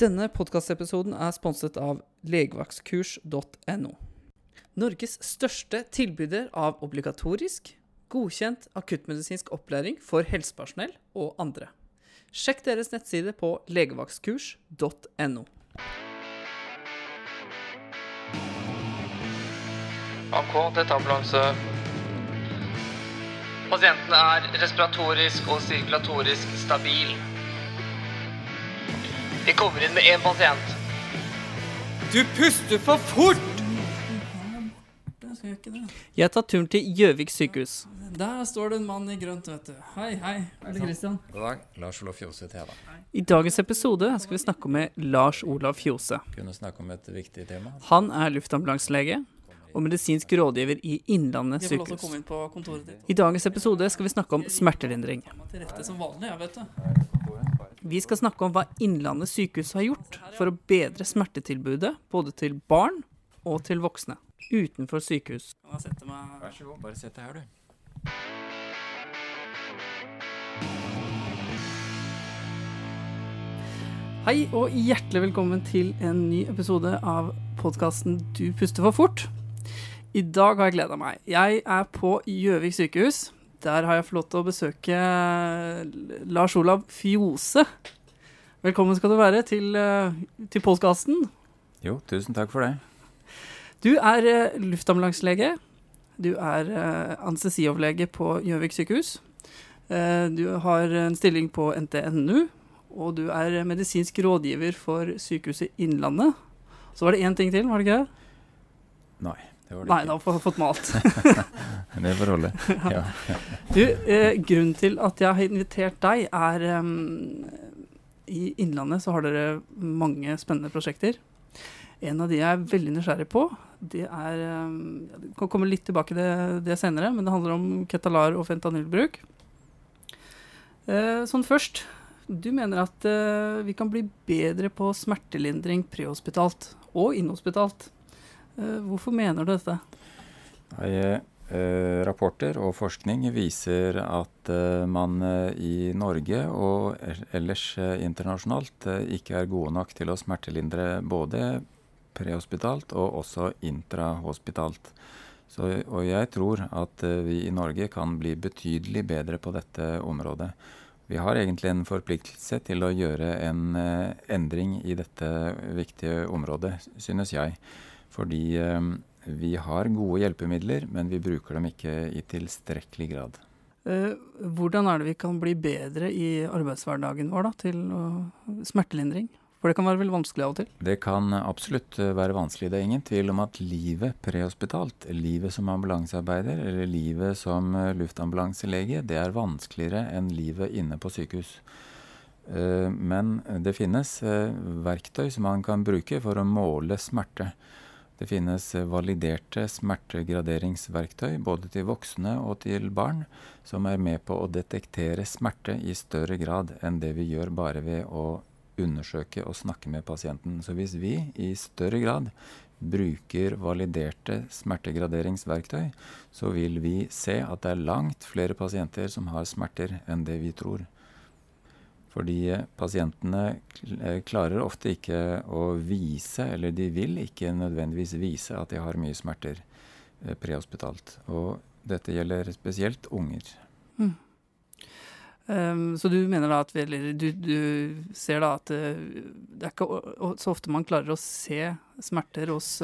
Denne podkastepisoden er sponset av legevaktkurs.no. Norges største tilbyder av obligatorisk, godkjent akuttmedisinsk opplæring for helsepersonell og andre. Sjekk deres nettside på legevaktkurs.no. AK, dette ambulanse. Pasienten er respiratorisk og sirkulatorisk stabil. Vi kommer inn med én pasient. Du puster for fort! Jeg tar turen til Gjøvik sykehus. Der står det en mann i grønt, vet du. Hei, hei. Er det Christian? God dag. Lars Olav Fjose heter jeg, da. I dagens episode skal vi snakke med Lars Olav Fjose. Kunne snakke om et viktig tema. Han er luftambulanselege og medisinsk rådgiver i Innlandet sykehus. I dagens episode skal vi snakke om smertelindring. Til rette som vanlig, jeg vet det. Vi skal snakke om hva Innlandet sykehus har gjort for å bedre smertetilbudet både til barn og til voksne utenfor sykehus. Vær så god, bare sett deg her, du. Hei og hjertelig velkommen til en ny episode av podkasten Du puster for fort. I dag har jeg gleda meg. Jeg er på Gjøvik sykehus. Der har jeg fått lov til å besøke Lars Olav Fjose. Velkommen skal du være til, eh, til podkasten. Jo, tusen takk for det. Du er eh, luftambulanselege. Du er eh, anestesioverlege på Gjøvik sykehus. Eh, du har en stilling på NTNU, og du er medisinsk rådgiver for Sykehuset Innlandet. Så var det én ting til, var det ikke det? Nei, Nei, da har jeg fått malt. Det får holde. Ja. Du, eh, grunnen til at jeg har invitert deg, er um, I Innlandet så har dere mange spennende prosjekter. En av de jeg er veldig nysgjerrig på, det er um, Jeg kan komme litt tilbake til det, det senere, men det handler om ketalar og fentanylbruk. Eh, sånn først. Du mener at eh, vi kan bli bedre på smertelindring prehospitalt og inhospitalt. Eh, hvorfor mener du dette? Nei, eh, rapporter og forskning viser at eh, man eh, i Norge og ellers eh, internasjonalt eh, ikke er gode nok til å smertelindre både prehospitalt og også intrahospitalt. Så, og jeg tror at vi i Norge kan bli betydelig bedre på dette området. Vi har egentlig en forpliktelse til å gjøre en endring i dette viktige området, synes jeg. Fordi eh, vi har gode hjelpemidler, men vi bruker dem ikke i tilstrekkelig grad. Eh, hvordan er det vi kan bli bedre i arbeidshverdagen vår da, til smertelindring? For det kan være veldig vanskelig av og til. Det kan absolutt eh, være vanskelig. Det er ingen tvil om at livet prehospitalt, livet som ambulansearbeider eller livet som luftambulanselege, det er vanskeligere enn livet inne på sykehus. Eh, Men det finnes verktøy som man kan bruke for å måle smerte. Det finnes validerte smertegraderingsverktøy både til voksne og til barn, som er med på å detektere smerte i større grad enn det vi gjør bare ved å undersøke og snakke med pasienten. Så hvis vi i større grad bruker validerte smertegraderingsverktøy, så vil vi se at det er langt flere pasienter som har smerter enn det vi tror. Fordi pasientene eh, klarer ofte ikke å vise, eller de vil ikke nødvendigvis vise at de har mye smerter eh, prehospitalt. Og dette gjelder spesielt unger. Um, så du mener da at vi, eller du, du ser da at eh, det er ikke så ofte man klarer å se smerter hos,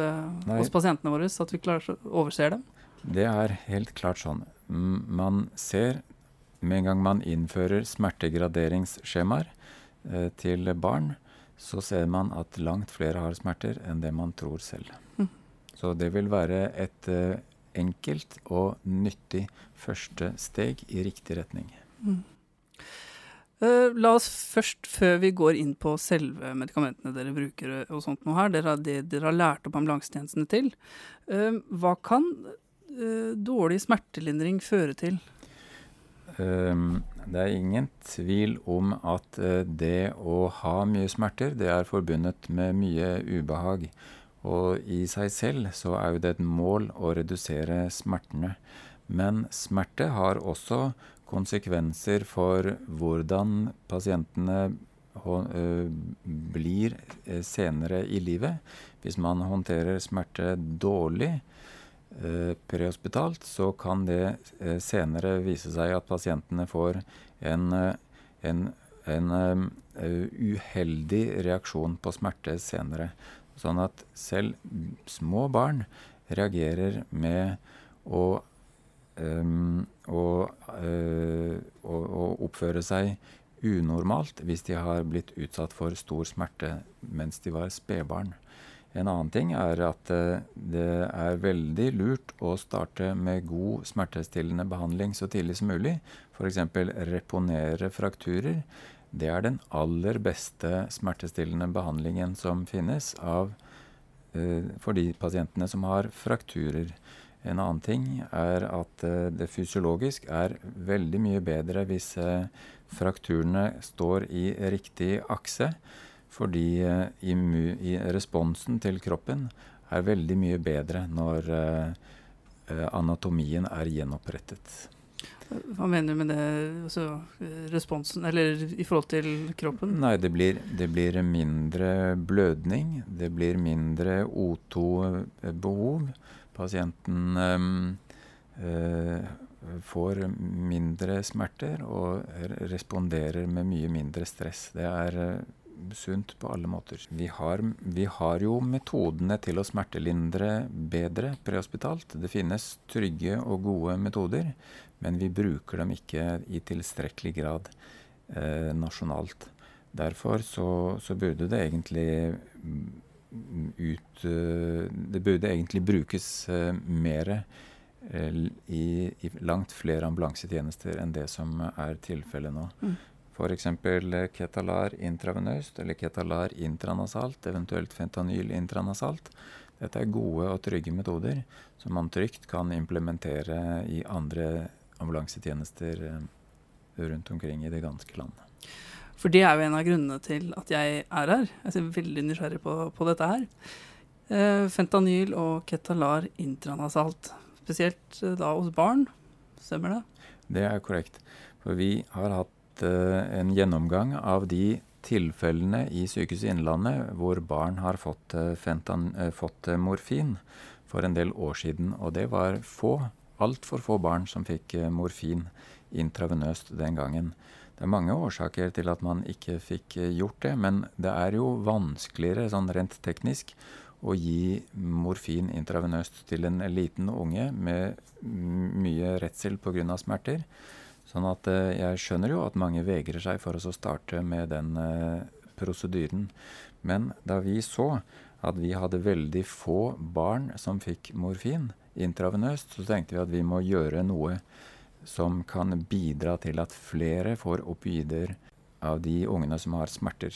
hos pasientene våre, så at vi klarer å overse dem? Det er helt klart sånn. Man ser med en gang man innfører smertegraderingsskjemaer eh, til barn, så ser man at langt flere har smerter enn det man tror selv. Mhm. Så det vil være et eh, enkelt og nyttig første steg i riktig retning. Eh, la oss først, før vi går inn på selve medikamentene dere bruker og sånt noe her, dere har, det dere har lært opp ambulansetjenestene til, hva kan dårlig smertelindring føre til? Ehm, det er ingen tvil om at eh, det å ha mye smerter, det er forbundet med mye ubehag. Og i seg selv så er jo det et mål å redusere smertene. Men smerte har også konsekvenser for hvordan pasientene eh, blir eh, senere i livet. Hvis man håndterer smerte dårlig prehospitalt, så kan det eh, senere vise seg at pasientene får en, eh, en, en eh, eh, uheldig reaksjon på smerte senere. Sånn at selv små barn reagerer med å um, å, eh, å, å oppføre seg unormalt hvis de har blitt utsatt for stor smerte mens de var spedbarn. En annen ting er at eh, det er veldig lurt å starte med god smertestillende behandling så tidlig som mulig. F.eks. reponere frakturer. Det er den aller beste smertestillende behandlingen som finnes av, eh, for de pasientene som har frakturer. En annen ting er at eh, det fysiologisk er veldig mye bedre hvis eh, frakturene står i riktig akse, fordi eh, responsen til kroppen er veldig mye bedre når eh, eh, anatomien er gjenopprettet. Hva mener du med det? Altså, responsen Eller i forhold til kroppen? Nei, det blir, det blir mindre blødning. Det blir mindre O2-behov. Pasienten eh, får mindre smerter og responderer med mye mindre stress. Det er sunt på alle måter. Vi har, vi har jo metodene til å smertelindre bedre prehospitalt. Det finnes trygge og gode metoder, men vi bruker dem ikke i tilstrekkelig grad eh, nasjonalt. Derfor så, så burde det egentlig mm, ut eh, Det burde egentlig brukes uh, mer eh, i, i langt flere ambulansetjenester enn det som er tilfellet nå. Mm. F.eks. Uh, Ketalar intravenøst eller Ketalar intranasalt, eventuelt fentanyl intranasalt. Dette er gode og trygge metoder som man trygt kan implementere i andre ambulansetjenester eh, rundt omkring i det ganske land. For det er jo en av grunnene til at jeg er her. Jeg er veldig nysgjerrig på, på dette her. Eh, fentanyl og ketalar intranasalt. Spesielt eh, da hos barn. Stemmer det? Det er korrekt. For vi har hatt eh, en gjennomgang av de tilfellene i Sykehuset Innlandet hvor barn har fått, eh, fentan, eh, fått morfin for en del år siden. Og det var få, altfor få barn som fikk morfin intravenøst den gangen. Det er mange årsaker til at man ikke fikk gjort det, men det er jo vanskeligere sånn rent teknisk å gi morfin intravenøst til en liten unge med mye redsel pga. smerter. Sånn at eh, jeg skjønner jo at mange vegrer seg for å starte med den eh, prosedyren. Men da vi så at vi hadde veldig få barn som fikk morfin intravenøst, så tenkte vi at vi må gjøre noe som kan bidra til at flere får opioider av de ungene som har smerter.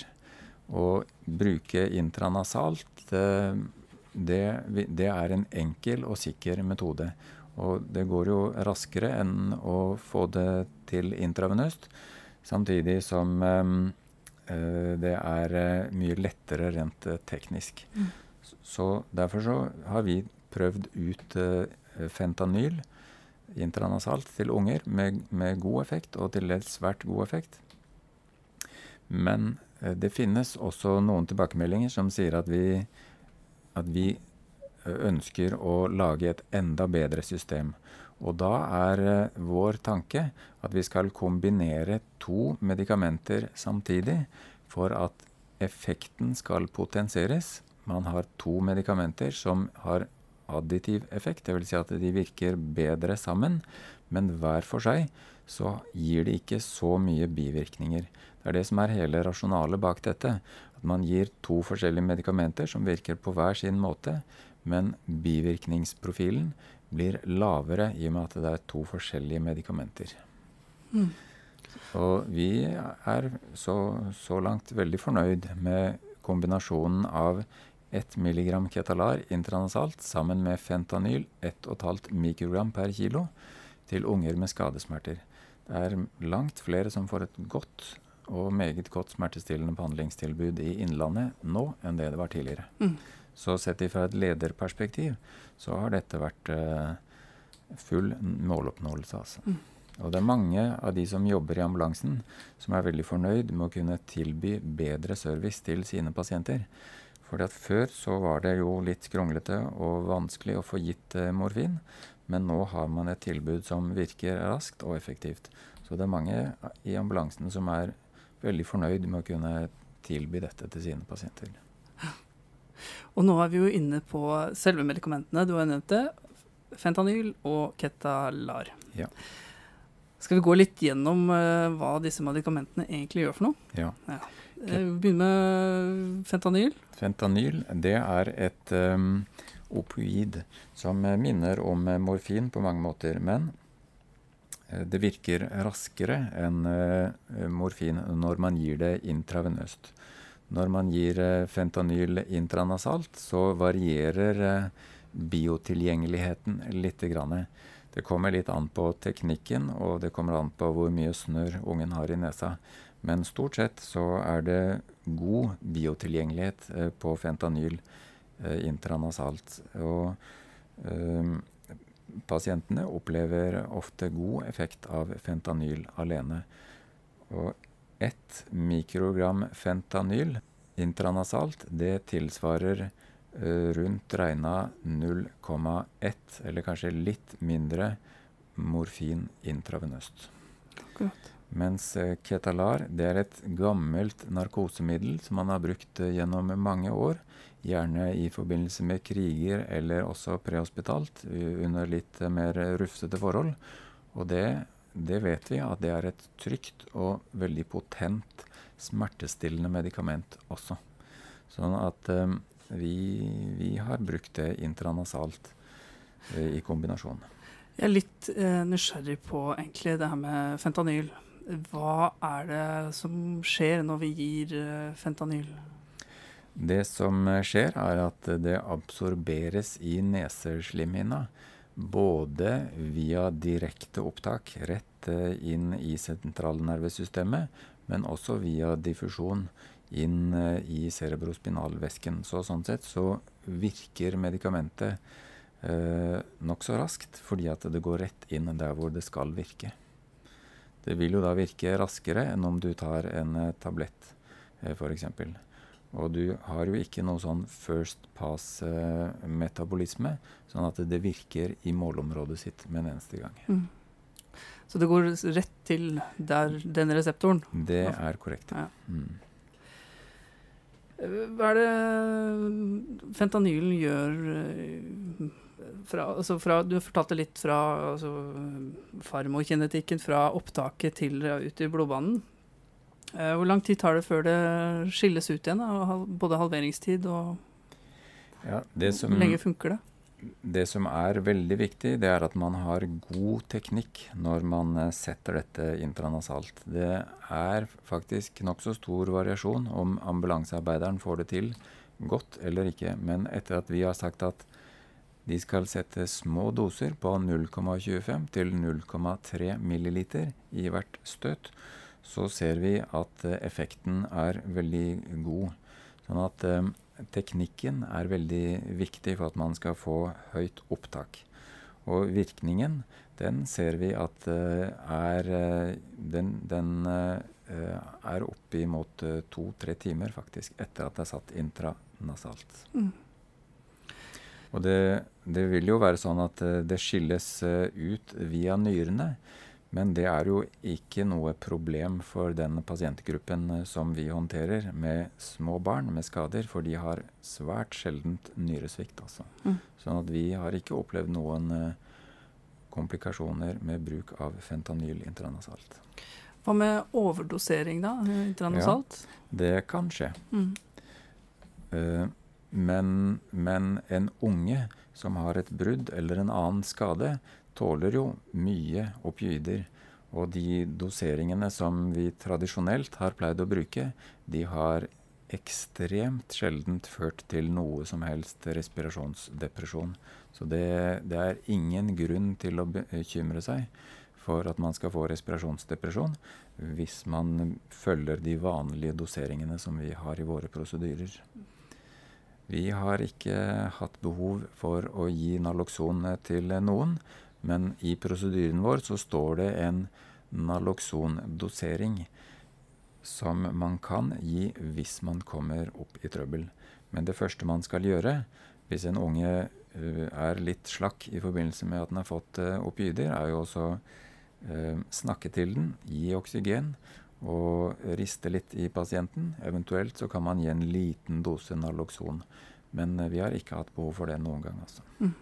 Å bruke intranasalt, eh, det, det er en enkel og sikker metode. Og det går jo raskere enn å få det til intravenøst, samtidig som eh, eh, det er eh, mye lettere rent eh, teknisk. Mm. Så derfor så har vi prøvd ut eh, fentanyl intranasalt til unger med, med god effekt, og til dels svært god effekt. Men eh, det finnes også noen tilbakemeldinger som sier at vi, at vi ønsker å lage et enda bedre system. Og da er eh, vår tanke at vi skal kombinere to medikamenter samtidig for at effekten skal potensieres. Man har to medikamenter som har additiv effekt, dvs. Si at de virker bedre sammen, men hver for seg så gir de ikke så mye bivirkninger. Det er det som er hele rasjonalet bak dette. At man gir to forskjellige medikamenter som virker på hver sin måte, men bivirkningsprofilen blir lavere i og med at det er to forskjellige medikamenter. Mm. Og vi er så, så langt veldig fornøyd med kombinasjonen av 1 mg ketalar intranasalt sammen med fentanyl 1,5 mikrogram per kilo til unger med skadesmerter. Det er langt flere som får et godt og meget godt smertestillende behandlingstilbud i Innlandet nå enn det det var tidligere. Mm. Så sett ifra et lederperspektiv så har dette vært uh, full måloppnåelse, altså. Mm. Og det er mange av de som jobber i ambulansen som er veldig fornøyd med å kunne tilby bedre service til sine pasienter. Fordi at Før så var det jo litt skronglete og vanskelig å få gitt eh, morfin. Men nå har man et tilbud som virker raskt og effektivt. Så det er mange i ambulansen som er veldig fornøyd med å kunne tilby dette til sine pasienter. Og nå er vi jo inne på selve medikamentene. Du har nevnt det. Fentanyl og Ketalar. Ja. Skal vi gå litt gjennom uh, hva disse medikamentene egentlig gjør for noe? Ja. ja. Vi begynner med fentanyl. Fentanyl det er et um, opioid som minner om morfin på mange måter. Men det virker raskere enn morfin når man gir det intravenøst. Når man gir fentanyl intranasalt, så varierer biotilgjengeligheten litt. Det kommer litt an på teknikken, og det kommer an på hvor mye snørr ungen har i nesa. Men stort sett så er det god biotilgjengelighet eh, på fentanyl eh, intranasalt. Og øh, pasientene opplever ofte god effekt av fentanyl alene. Og ett mikrogram fentanyl intranasalt, det tilsvarer uh, rundt regna 0,1, eller kanskje litt mindre, morfin intravenøst. Akkurat. Mens uh, Ketalar det er et gammelt narkosemiddel som man har brukt uh, gjennom mange år. Gjerne i forbindelse med kriger eller også prehospitalt under litt mer rufsete forhold. Og det det vet vi at det er et trygt og veldig potent smertestillende medikament også. Sånn at um, vi, vi, har brukt det intranasalt uh, i kombinasjon. Jeg er litt uh, nysgjerrig på egentlig det her med fentanyl. Hva er det som skjer når vi gir uh, fentanyl? Det som skjer, er at det absorberes i neseslimhinna både via direkte opptak rett eh, inn i sentralnervesystemet, men også via diffusjon inn eh, i cerebrospinalvæsken. Så sånn sett så virker medikamentet eh, nokså raskt, fordi at det går rett inn der hvor det skal virke. Det vil jo da virke raskere enn om du tar en eh, tablett, eh, f.eks. Og du har jo ikke noe sånn first pass-metabolisme, sånn at det virker i målområdet sitt med en eneste gang. Mm. Så det går rett til der, den reseptoren? Det er korrekt. Ja. Mm. Hva er det fentanylen gjør eh, fra, altså fra, Du fortalte litt fra altså, farmokinetikken, fra opptaket til ut i blodbanen. Eh, hvor lang tid tar det før det skilles ut igjen? Både halveringstid og ja, som, Hvor lenge funker det? Det som er veldig viktig, det er at man har god teknikk når man eh, setter dette intranasalt. Det er faktisk nokså stor variasjon om ambulansearbeideren får det til godt eller ikke. Men etter at vi har sagt at de skal sette små doser på 0,25 til 0,3 milliliter i hvert støt, så ser vi at eh, effekten er veldig god. Sånn at eh, teknikken er veldig viktig for at man skal få høyt opptak. Og virkningen, den ser vi at eh, er Den, den eh, er oppimot to-tre timer, faktisk, etter at det er satt intranasalt. Mm. Og det, det, vil jo være sånn at det skilles ut via nyrene. Men det er jo ikke noe problem for den pasientgruppen eh, som vi håndterer med små barn med skader, for de har svært sjeldent nyresvikt. Altså. Mm. Sånn at vi har ikke opplevd noen uh, komplikasjoner med bruk av fentanyl intranasalt. Hva med overdosering, da? Intranasalt? Ja, det kan skje. Mm. Uh, men, men en unge som har et brudd eller en annen skade, tåler jo mye opioider. Og de doseringene som vi tradisjonelt har pleid å bruke, de har ekstremt sjeldent ført til noe som helst respirasjonsdepresjon. Så det, det er ingen grunn til å bekymre seg for at man skal få respirasjonsdepresjon hvis man følger de vanlige doseringene som vi har i våre prosedyrer. Vi har ikke hatt behov for å gi Naloxon til noen, Men i prosedyren vår så står det en Naloxon-dosering som man kan gi hvis man kommer opp i trøbbel. Men det første man skal gjøre hvis en unge uh, er litt slakk i forbindelse med at den har fått uh, opioider, er jo også uh, snakke til den, gi oksygen og riste litt i pasienten. Eventuelt så kan man gi en liten dose Naloxon. Men vi har ikke hatt behov for det noen gang. altså. Mm.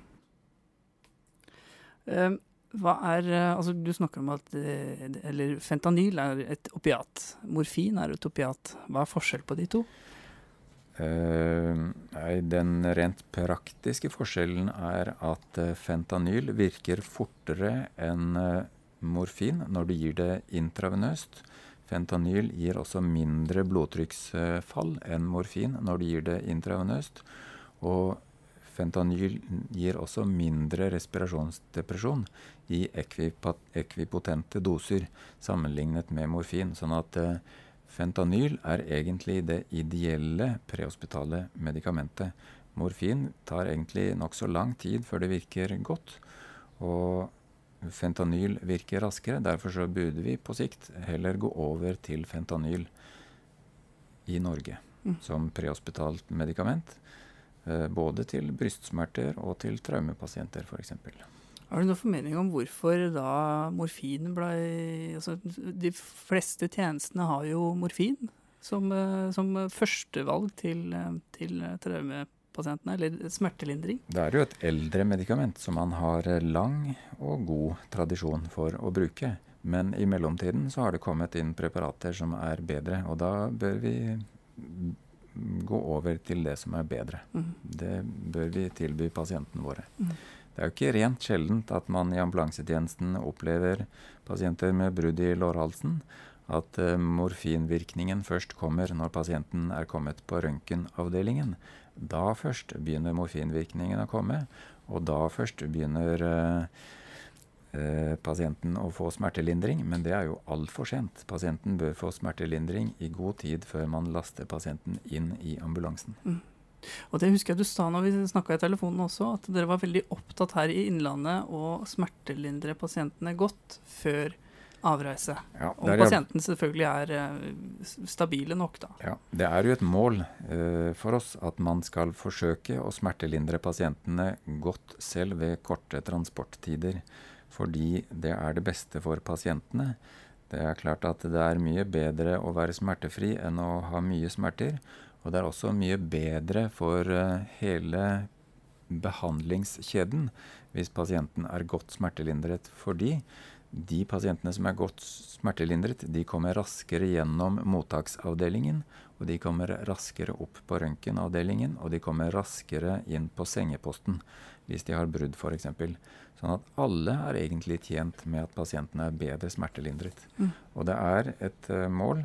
Um, hva er Altså, du snakker om at Eller fentanyl er et opiat. Morfin er et opiat. Hva er forskjell på de to? Uh, den rent praktiske forskjellen er at uh, fentanyl virker fortere enn morfin når du gir det intravenøst. Fentanyl gir også mindre blodtrykksfall enn morfin når du gir det intravenøst. Og fentanyl gir også mindre respirasjonsdepresjon i ekvipotente doser sammenlignet med morfin. sånn at Fentanyl er egentlig det ideelle prehospitale medikamentet. Morfin tar egentlig nokså lang tid før det virker godt. Og fentanyl virker raskere. Derfor så burde vi på sikt heller gå over til fentanyl i Norge mm. som prehospitalt medikament. Eh, både til brystsmerter og til traumepasienter f.eks. Har du noen formening om hvorfor da morfin ble altså, De fleste tjenestene har jo morfin som, eh, som førstevalg til, til traumepasientene, eller smertelindring. Det er jo et eldre medikament som man har lang og god tradisjon for å bruke. Men i mellomtiden så har det kommet inn preparater som er bedre, og da bør vi gå over til det som er bedre. Mm. Det bør vi tilby pasientene våre. Mm. Det er jo ikke rent sjeldent at man i ambulansetjenesten opplever pasienter med brudd i lårhalsen. At uh, morfinvirkningen først kommer når pasienten er kommet på røntgenavdelingen. Da først begynner morfinvirkningen å komme, og da først begynner uh, uh, pasienten å få smertelindring. Men det er jo altfor sent. Pasienten bør få smertelindring i god tid før man laster pasienten inn i ambulansen. Mm. Og det husker jeg du sa når vi snakka i telefonen også, at dere var veldig opptatt her i Innlandet å smertelindre pasientene godt før avreise. Ja, Om pasienten selvfølgelig er uh, stabile nok, da. Ja, Det er jo et mål uh, for oss at man skal forsøke å smertelindre pasientene godt selv ved korte transporttider. Fordi det er det beste for pasientene. Det er klart at det er mye bedre å være smertefri enn å ha mye smerter. Og det er også mye bedre for uh, hele behandlingskjeden hvis pasienten er godt smertelindret. Fordi de pasientene som er godt smertelindret, de kommer raskere gjennom mottaksavdelingen. Og de kommer raskere opp på røntgenavdelingen, og de kommer raskere inn på sengeposten hvis de har brudd f.eks. Sånn at alle er egentlig tjent med at pasientene er bedre smertelindret. Mm. Og det er et uh, mål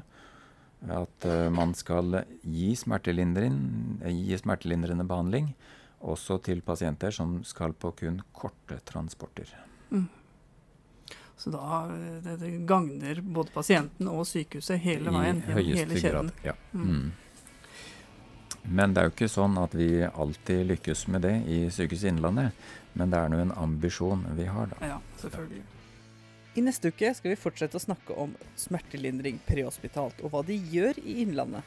at uh, man skal gi, gi smertelindrende behandling også til pasienter som skal på kun korte transporter. Mm. Så da det, det gagner både pasienten og sykehuset hele veien. I høyeste hele kjeden. grad, ja. Mm. Mm. Men det er jo ikke sånn at vi alltid lykkes med det i Sykehuset Innlandet. Men det er nå en ambisjon vi har, da. Ja, selvfølgelig. I neste uke skal vi fortsette å snakke om smertelindring prehospitalt, og hva de gjør i Innlandet.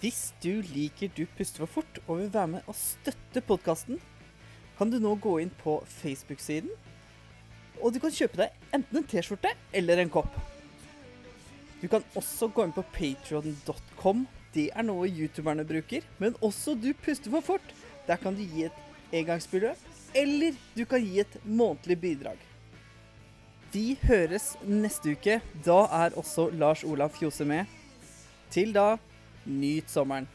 Hvis du liker Du puster for fort og vil være med og støtte podkasten, kan du nå gå inn på Facebook-siden, og du kan kjøpe deg enten en T-skjorte eller en kopp. Du kan også gå inn på patrion.com. Det er noe youtuberne bruker. Men også Du puster for fort. Der kan du gi et engangsbeløp, eller du kan gi et månedlig bidrag. Vi høres neste uke. Da er også Lars Olav Fjose med. Til da, nyt sommeren.